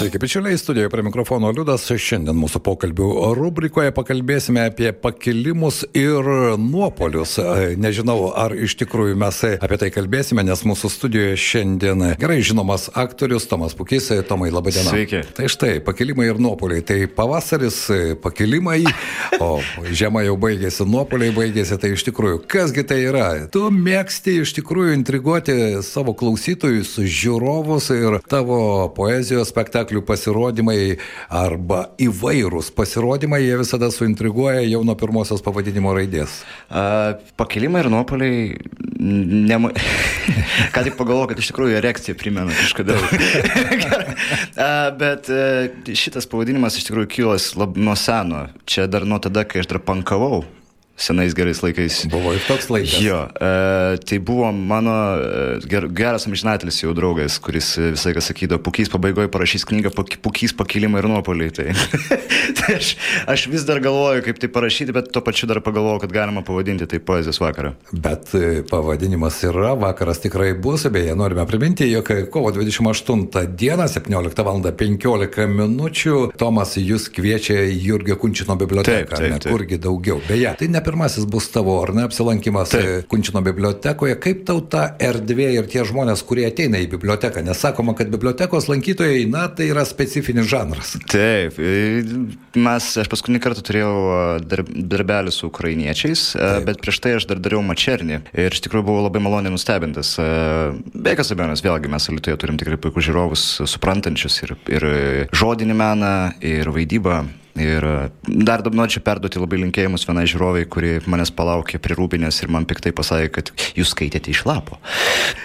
Sveiki, bičiuliai, studijoje prie mikrofono Liudas. Šiandien mūsų pokalbių rubrikoje pakalbėsime apie pakilimus ir nuopolius. Nežinau, ar iš tikrųjų mes apie tai kalbėsime, nes mūsų studijoje šiandien gerai žinomas aktorius Tomas Pukys. Tomai, laba diena. Sveiki. Tai štai, pakilimai ir nuopoliai. Tai pavasaris, pakilimai, o žiema jau baigėsi, nuopoliai baigėsi. Tai iš tikrųjų, kasgi tai yra? Tu mėgsti iš tikrųjų intriguoti savo klausytojus, žiūrovus ir tavo poezijos spektaklį spektaklių pasirodymai arba įvairūs pasirodymai, jie visada suintriguoja jau nuo pirmosios pavadinimo raidės. A, pakilimai ir nuopoliai, ne... ką tik pagalvoju, kad iš tikrųjų erekcija primena kažkada. bet e, šitas pavadinimas iš tikrųjų kilas lab, nuo seno. Čia dar nuo tada, kai aš dar pankavau senais gerais laikais. Buvo ir toks laikas. Jo, e, tai buvo mano e, ger, geras amžinatelis jau draugas, kuris visai ką sakydavo, pukys pabaigoje parašys knygą Pukys pakilimai ir nuopoliai. Tai, tai aš, aš vis dar galvoju, kaip tai parašyti, bet tuo pačiu dar pagalvoju, kad galima pavadinti tai poezijos vakarą. Bet e, pavadinimas yra, vakaras tikrai bus, beje, norime priminti, jog kovo 28 dieną, 17 val. 15 minučių, Tomas jūs kviečia Jurgio Kunčino biblioteką, taip, taip, taip. kurgi daugiau. Beje, tai ne pirmasis bus tavo, ar ne, apsilankimas Taip. Kunčino bibliotekoje. Kaip tau ta erdvė ir tie žmonės, kurie ateina į biblioteką? Nesakoma, kad bibliotekos lankytojai, na, tai yra specifinis žanras. Taip, mes, aš paskutinį kartą turėjau darb, darbelį su ukrainiečiais, Taip. bet prieš tai aš dar dariau mačernį ir iš tikrųjų buvau labai maloniai nustebintas. Be jokios abejonės, vėlgi mes Lietuvoje turim tikrai puikus žiūrovus, suprantančius ir, ir žodinį meną, ir vaidybą. Ir e, dar norėčiau perduoti labai linkėjimus vienai žiūroviai, kuri manęs palaukė prie rūbinės ir man piktai pasakė, kad jūs skaitėte iš lapo.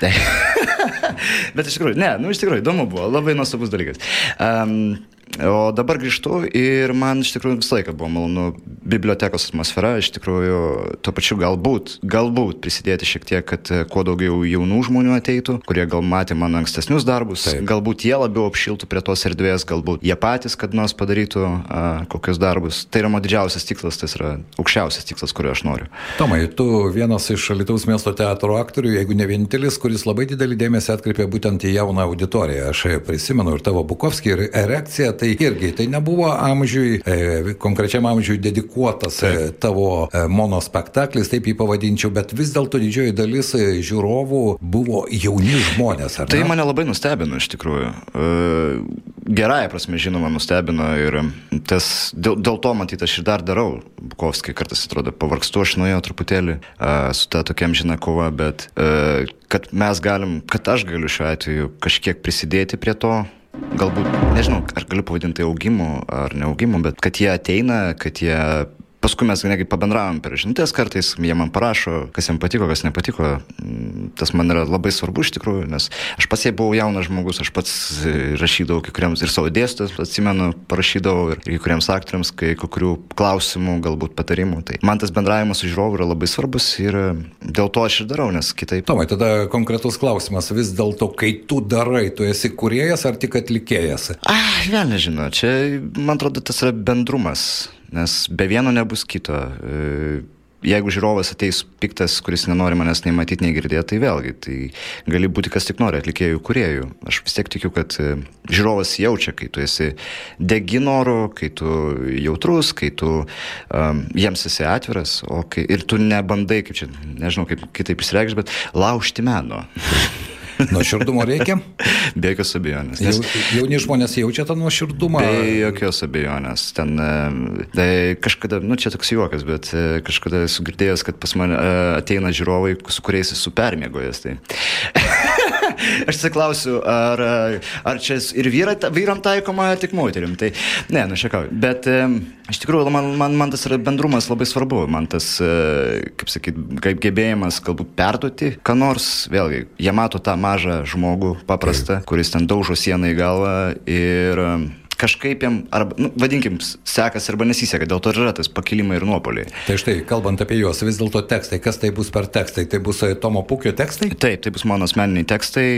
Bet iš tikrųjų, ne, nu iš tikrųjų įdomu buvo, labai nuostabus dalykas. Um, O dabar grįžtu ir man iš tikrųjų visą laiką buvo malonu bibliotekos atmosfera, iš tikrųjų tuo pačiu galbūt, galbūt prisidėti šiek tiek, kad e, kuo daugiau jaunų žmonių ateitų, kurie gal matė mano ankstesnius darbus, Taip. galbūt jie labiau apšiltų prie tos erdvės, galbūt jie patys kad nors padarytų a, kokius darbus. Tai yra mano didžiausias tikslas, tai yra aukščiausias tikslas, kurio aš noriu. Tomai, tu vienas iš Lietuvos miesto teatro aktorių, jeigu ne vienintelis, kuris labai didelį dėmesį atkreipė būtent į jauną auditoriją. Aš prisimenu ir tavo Bukovskį, ir erekciją tai irgi tai nebuvo amžiui, e, konkrečiam amžiui dedikuotas e, tavo e, monospektaklis, taip jį pavadinčiau, bet vis dėlto didžioji dalis e, žiūrovų buvo jauni žmonės. Tai mane labai nustebino iš tikrųjų. E, gerąją prasme, žinoma, nustebino ir tas, dėl, dėl to matyt aš ir dar darau. Bukovskai kartais atrodo pavargstu, aš nuėjau truputėlį uh, su ta tokiam žina kova, bet kad mes galim, kad aš galiu šiuo atveju kažkiek prisidėti prie to, galbūt, nežinau, ar galiu pavadinti tai augimu ar neaugimu, bet kad jie ateina, kad jie Paskui mes netgi pabendravom per žinutės kartais, jie man parašo, kas jiems patiko, kas nepatiko. Mm, tas man yra labai svarbu iš tikrųjų, nes aš pats buvau jaunas žmogus, aš pats rašydavau kai kuriems ir savo dėstytojams, atsimenu, parašydavau ir kai kuriems aktoriams, kai kokių klausimų, galbūt patarimų. Tai man tas bendravimas su žiūrovu yra labai svarbus ir dėl to aš ir darau, nes kitaip. Tomai, tada konkretus klausimas, vis dėlto, kai tu darai, tu esi kuriejas ar tik atlikėjas? Ah, vėl nežinau, čia man atrodo tas yra bendrumas nes be vieno nebus kito. E, jeigu žiūrovas ateis piktas, kuris nenori manęs nei matyti, nei girdėti, tai vėlgi, tai gali būti kas tik nori, atlikėjų, kuriejų. Aš vis tiek tikiu, kad e, žiūrovas jaučia, kai tu esi degi noru, kai tu jautrus, kai tu um, jiems esi atviras, kai ir tu nebandai, kaip čia, nežinau, kaip kitaip įsireikš, bet laužti meno. Nuoširdumo reikia? Be jokios abejonės. Nes... Jauni žmonės jaučia tą nuoširdumą? Be jokios abejonės. Ten tai kažkada, nu čia toks juokas, bet e, kažkada esu girdėjęs, kad pas mane ateina žiūrovai, su kuriais esu permėgojęs. Tai. Aš atsiklausiu, ar, ar čia ir vyra, vyram taikoma, ar tik moterim. Tai ne, nu šiekau. Bet iš tikrųjų, man, man, man tas bendrumas labai svarbu. Man tas, kaip sakyt, kaip gebėjimas galbūt perduoti, ką nors, vėlgi, jie mato tą mažą žmogų paprastą, kuris ten daužo sieną į galvą ir kažkaip jam, arba, nu, vadinkim, sekasi arba nesiseka, dėl to ir yra tas pakilimai ir nuopoliai. Tai štai, kalbant apie juos, vis dėlto tekstai, kas tai bus per tekstai? Tai bus e, Tomo Pukio tekstai? Taip, tai bus mano asmeniniai tekstai.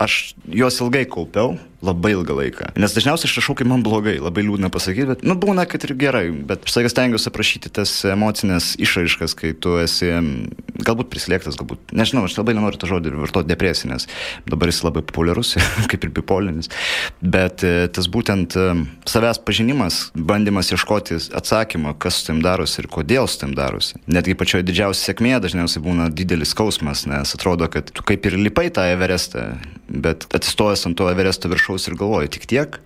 Aš juos ilgai kaupiau, labai ilgą laiką. Nes dažniausiai aš rašau, kai man blogai, labai liūdna pasakyti, bet, nu, būna, kad ir gerai, bet aš sakęs stengiuosi aprašyti tas emocinės išraiškas, kai tu esi galbūt prislėgtas, galbūt, nežinau, aš labai nenoriu to žodį vartoti depresinės, dabar jis labai populiarus, kaip ir bipolinis, bet e, tas būtent e, savęs pažinimas, bandymas ieškoti atsakymą, kas su tam darosi ir kodėl su tam darosi. Netgi pačioje didžiausia sėkmė dažniausiai būna didelis skausmas, nes atrodo, kad tu kaip ir lipai tą Everestą, bet atsistojęs ant to Everesto viršaus ir galvoji, tik tiek?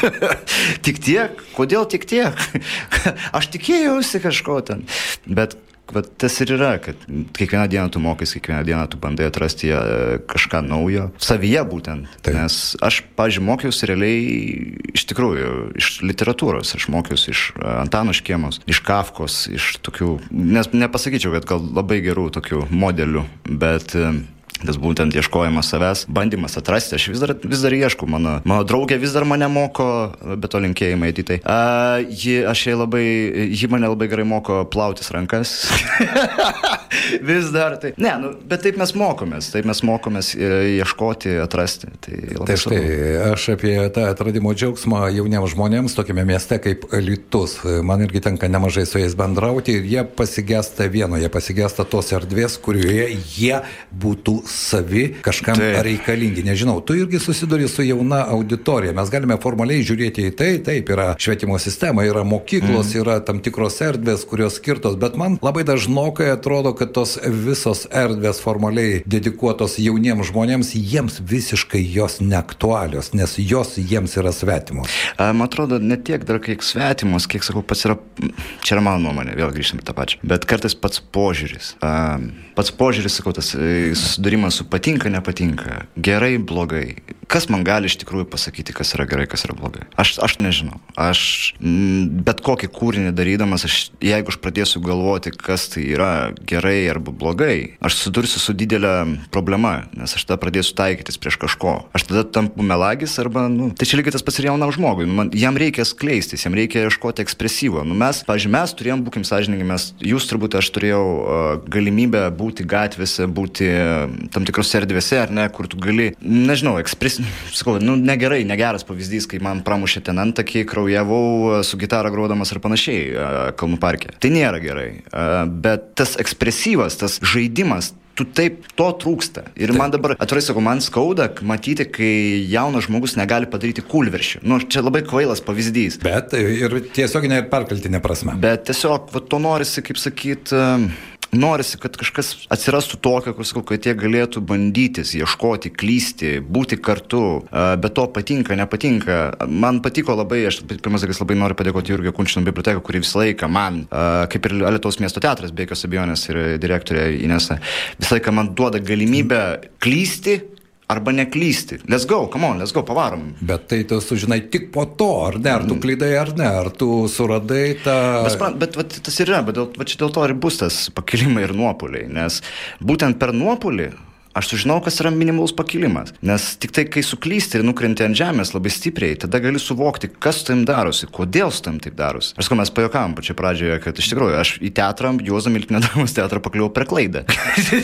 tik tiek? Kodėl tik tiek? Aš tikėjausi kažko ten. Bet vat, tas ir yra, kad kiekvieną dieną tu mokais, kiekvieną dieną tu bandai atrasti e, kažką naujo, savyje būtent. Taip. Nes aš, pažiūrėjau, mokiausi realiai iš tikrųjų iš literatūros, aš mokiausi iš e, Antano Škiemos, iš Kafkos, iš tokių, nes nepasakyčiau, kad gal labai gerų tokių modelių, bet uh, Tas būtent ieškojimas savęs, bandymas atrasti, aš vis dar, vis dar ieškau, mano, mano draugė vis dar mane moko, bet to linkėjimai į tai. Uh, ji, aš jai labai, ji mane labai gerai moko plautis rankas. vis dar tai. Ne, nu, bet taip mes mokomės, taip mes mokomės e, ieškoti, atrasti. Tai tai štai, aš apie tą atradimo džiaugsmą jauniems žmonėms tokiame mieste kaip Litus. Man irgi tenka nemažai su jais bendrauti ir jie pasigesta vieno, jie pasigesta tos erdvės, kurioje jie būtų savi kažkam taip. reikalingi. Nežinau, tu irgi susiduri su jauna auditorija. Mes galime formaliai žiūrėti į tai, taip, yra švietimo sistema, yra mokyklos, mm. yra tam tikros erdvės, kurios skirtos, bet man labai dažnokai atrodo, kad tos visos erdvės formaliai dedikuotos jauniems žmonėms, jiems visiškai jos neaktualios, nes jos jiems yra svetimos. Man atrodo, ne tiek dar kiek svetimos, kiek sakau, pats yra, čia yra mano nuomonė, vėl grįžtame tą pačią, bet kartais pats požiūris. Pats požiūris, sakau, tas e, susidūrimas susidūrimas su patinka, nepatinka, gerai, blogai. Kas man gali iš tikrųjų pasakyti, kas yra gerai, kas yra blogai? Aš, aš nežinau. Aš m, bet kokį kūrinį darydamas, aš, jeigu aš pradėsiu galvoti, kas tai yra gerai arba blogai, aš susidursiu su didelė problema, nes aš tada pradėsiu taikytis prieš kažko. Aš tada tampu melagis arba, nu, tai čia lygiai tas pats ir jaunam žmogui. Nu, man, jam reikia skleistis, jam reikia ieškoti ekspresyvo. Nu, mes, pažiūrėjau, mes turėjom, būkim sąžininkai, mes, jūs turbūt aš turėjau uh, galimybę būti gatvėse, būti tam tikrose erdvėse, ar ne, kur tu gali, nežinau, ekspres, sakau, nu, negerai, negeras pavyzdys, kai man pramušė ten antakį, kraujavau su gitara grodamas ir panašiai Kalnų parke. Tai nėra gerai. Bet tas ekspresyvas, tas žaidimas, tu taip, to trūksta. Ir taip. man dabar, atvirai sakau, man skauda matyti, kai jaunas žmogus negali padaryti kulveršių. Nu, čia labai kvailas pavyzdys. Bet ir tiesioginė ir perkeltinė prasme. Bet tiesiog, va, to norisi, kaip sakyt, norisi, kad kažkas atsirastų tokio, kur sakau, kad jie galėtų bandytis, ieškoti, klysti, būti kartu, bet to patinka, nepatinka. Man patiko labai, aš pirmas dalykas labai noriu padėkoti Jurgio Kunčino biblioteką, kuri visą laiką man, kaip ir Lietuvos miesto teatras, be jokios abejonės ir direktorė Inesa, visą laiką man duoda galimybę klysti, arba neklysti. Let's go, come on, let's go, pavarom. Bet tai tu sužinai tik po to, ar ne, ar tu mm. klydai, ar ne, ar tu suradai tą... Bet, bet, bet tas ir yra, bet dėl, čia dėl to ir bus tas pakilimai ir nuopoliai, nes būtent per nuopolį Aš sužinau, kas yra minimalus pakilimas. Nes tik tai, kai suklysti ir nukrenti ant žemės labai stipriai, tada gali suvokti, kas su tam darosi, kodėl su tam taip darosi. Aš sakau, mes pajokavom pačioje pradžioje, kad iš tikrųjų aš į teatrą, Juozo Miltinio dramos teatrą pakliuvau per klaidą.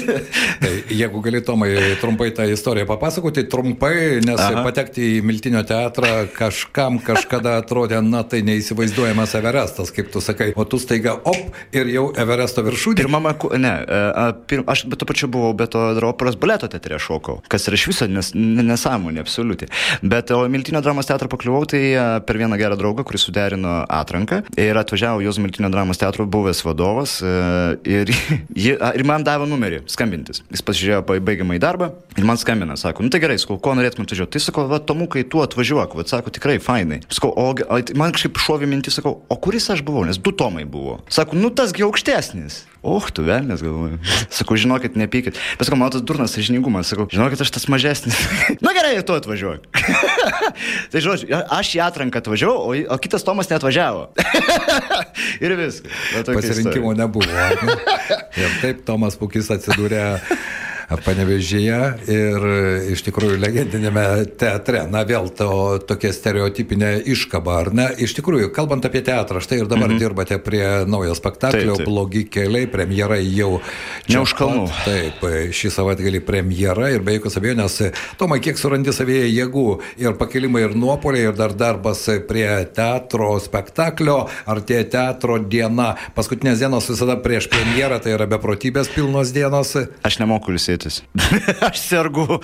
tai jeigu gali, Tomai, trumpai tą istoriją papasakoti, trumpai, nes Aha. patekti į Miltinio teatrą kažkam kažkada atrodė, na tai neįsivaizduojamas Everestas, kaip tu sakai, o tu staiga, op, ir jau Everesto viršūnė. Ir mama, ne, e, pir, aš bet to pačiu buvau, bet to operos baleto teatre šokau, kas yra iš viso nes, nesąmonė, absoliuti. Bet o Miltinio dramos teatrą pakliuvau tai e, per vieną gerą draugą, kuris suderino atranką ir atvažiavo Jos Miltinio dramos teatro buvęs vadovas e, ir, ir man davė numerį skambintis. Jis pasižiūrėjo baigiamą į darbą ir man skambina, sako, nu tai gerai, sakau, ko norėtum atvažiuoti. Tai sako, va, Tomukai, tu atvažiuok, va, sako, tikrai fainai. Sakau, o man kažkaip šovė mintis, sakau, o kuris aš buvau, nes du Tomai buvo. Sako, nu tasgi aukštesnis. Och, tu velnės galvoju. Sakau, žinokit, nepykit. Bet sakau, man tas durnas sažiningumas, sakau, žinokit, aš tas mažesnis. Na gerai, ir tu atvažiuoji. tai žodžiu, aš į atranką atvažiavau, o, o kitas Tomas neatvažiavo. ir viskas. Pasirinkimo istorija. nebuvo. Ne? Ir taip Tomas Pukis atsidūrė panevežėje ir iš tikrųjų legendinėme teatre. Na vėl to tokia stereotipinė iškaba, ar ne? Iš tikrųjų, kalbant apie teatrą, štai ir dabar -hmm. dirbate prie naujo spektaklio, taip, taip. blogi keliai, premjera jau čia už kalnų. Taip, šį savaitgalį premjera ir be jokios abejonės, Tomai, kiek surandi savyje jėgų ir pakelimai ir nuopoliai ir dar darbas prie teatro spektaklio, ar tie teatro diena, paskutinės dienos visada prieš premjerą, tai yra beprotybės pilnos dienos. Aš nemoku ilsėtis. aš sergu.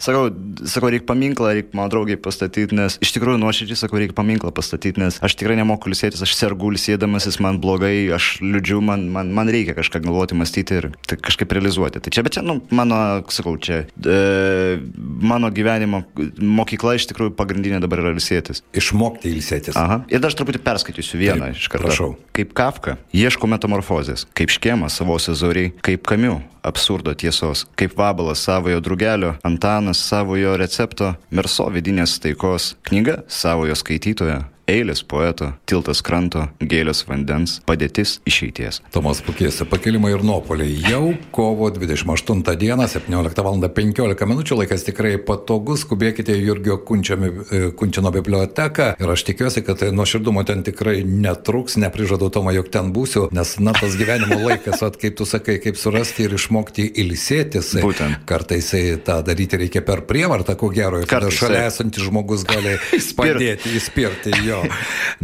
sakau, sakau, reikia paminklą, reikia mano draugiai pastatyti, nes iš tikrųjų nuoširdžiai sakau, reikia paminklą pastatyti, nes aš tikrai nemoku ilsėtis, aš sergu ilsėdamasis, man blogai, aš liūdžiu, man, man, man reikia kažką galvoti, mąstyti ir tai kažkaip realizuoti. Tai čia, bet čia, nu, mano, sakau, čia e, mano gyvenimo mokykla iš tikrųjų pagrindinė dabar yra ilsėtis. Išmokti ilsėtis. Aha. Ir dar aš truputį perskaitysiu vieną Taip, iš karto. Prašau. Kaip Kafka, ieško metamorfozės, kaip škėmas savo sezoriai, kaip kamiu, absurdo tiesos, kaip vabalas savojo drugelio, Antanas savojo recepto, Merso vidinės taikos, knyga savojo skaitytojo, eilės poeto, tiltas kranto, gėlės vandens, padėtis išeities. Tomas Pukėsi, pakelimai ir nuopoliai. Jau kovo 28 dieną, 17 val. 15 min. laikas tikrai patogus, skubėkite į Jurgio Kunčiami, e, Kunčino biblioteką ir aš tikiuosi, kad nuoširdumo ten tikrai netruks, neprižadu Tomą, jog ten būsiu, nes na tas gyvenimo laikas, at, kaip tu sakai, kaip surasti ir išmokti ilsėtis. Būtent. Kartais tą daryti reikia per prievartą, ko gero, ir tada šalia esantis žmogus gali padėti, įspirti jo jo,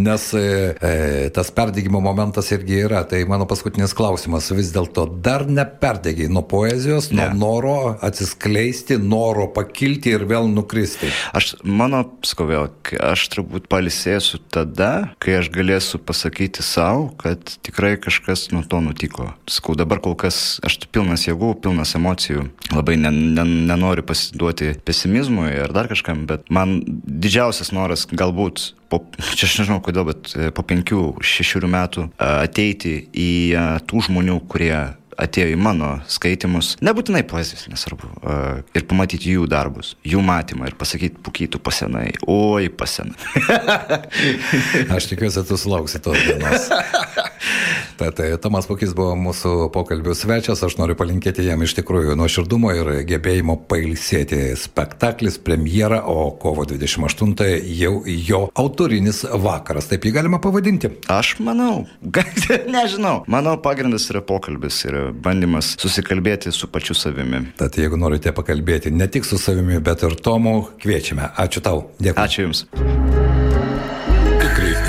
nes e, e, tas perdėgymo momentas irgi yra. Tai mano paskutinis klausimas, vis dėlto dar neperdėgiai nuo poezijos, ne. nuo noro atsiskleisti, noro pakilti ir vėl nukristi. Aš, mano, sakau vėl, aš turbūt palisėsiu tada, kai aš galėsiu pasakyti savo, kad tikrai kažkas nuo to nutiko. Sakau, dabar kol kas aš pilnas jėgų, pilnas emocijų, labai nen, nen, nenoriu pasiduoti pesimizmui ar dar kažkam, bet man didžiausias noras galbūt po, čia aš nežinau kodėl, bet e, po penkių, šešių metų e, ateiti į e, tų žmonių, kurie atėjo į mano skaitimus, nebūtinai poezijos, nesvarbu, ir pamatyti jų darbus, jų matymą ir pasakyti, pukytų pasenai, oi pasenai. Aš tikiuosi, tu sulauksi tos dienos. Tad tai Tomas Pukis buvo mūsų pokalbių svečias, aš noriu palinkėti jam iš tikrųjų nuoširdumo ir gebėjimo pailsėti. Spektaklis, premjera, o kovo 28 jau jo autorinis vakaras, taip jį galima pavadinti. Aš manau, nežinau, mano pagrindas yra pokalbis ir bandymas susikalbėti su pačiu savimi. Tad jeigu norite pakalbėti ne tik su savimi, bet ir Tomu, kviečiame. Ačiū tau. Dėkui. Ačiū Jums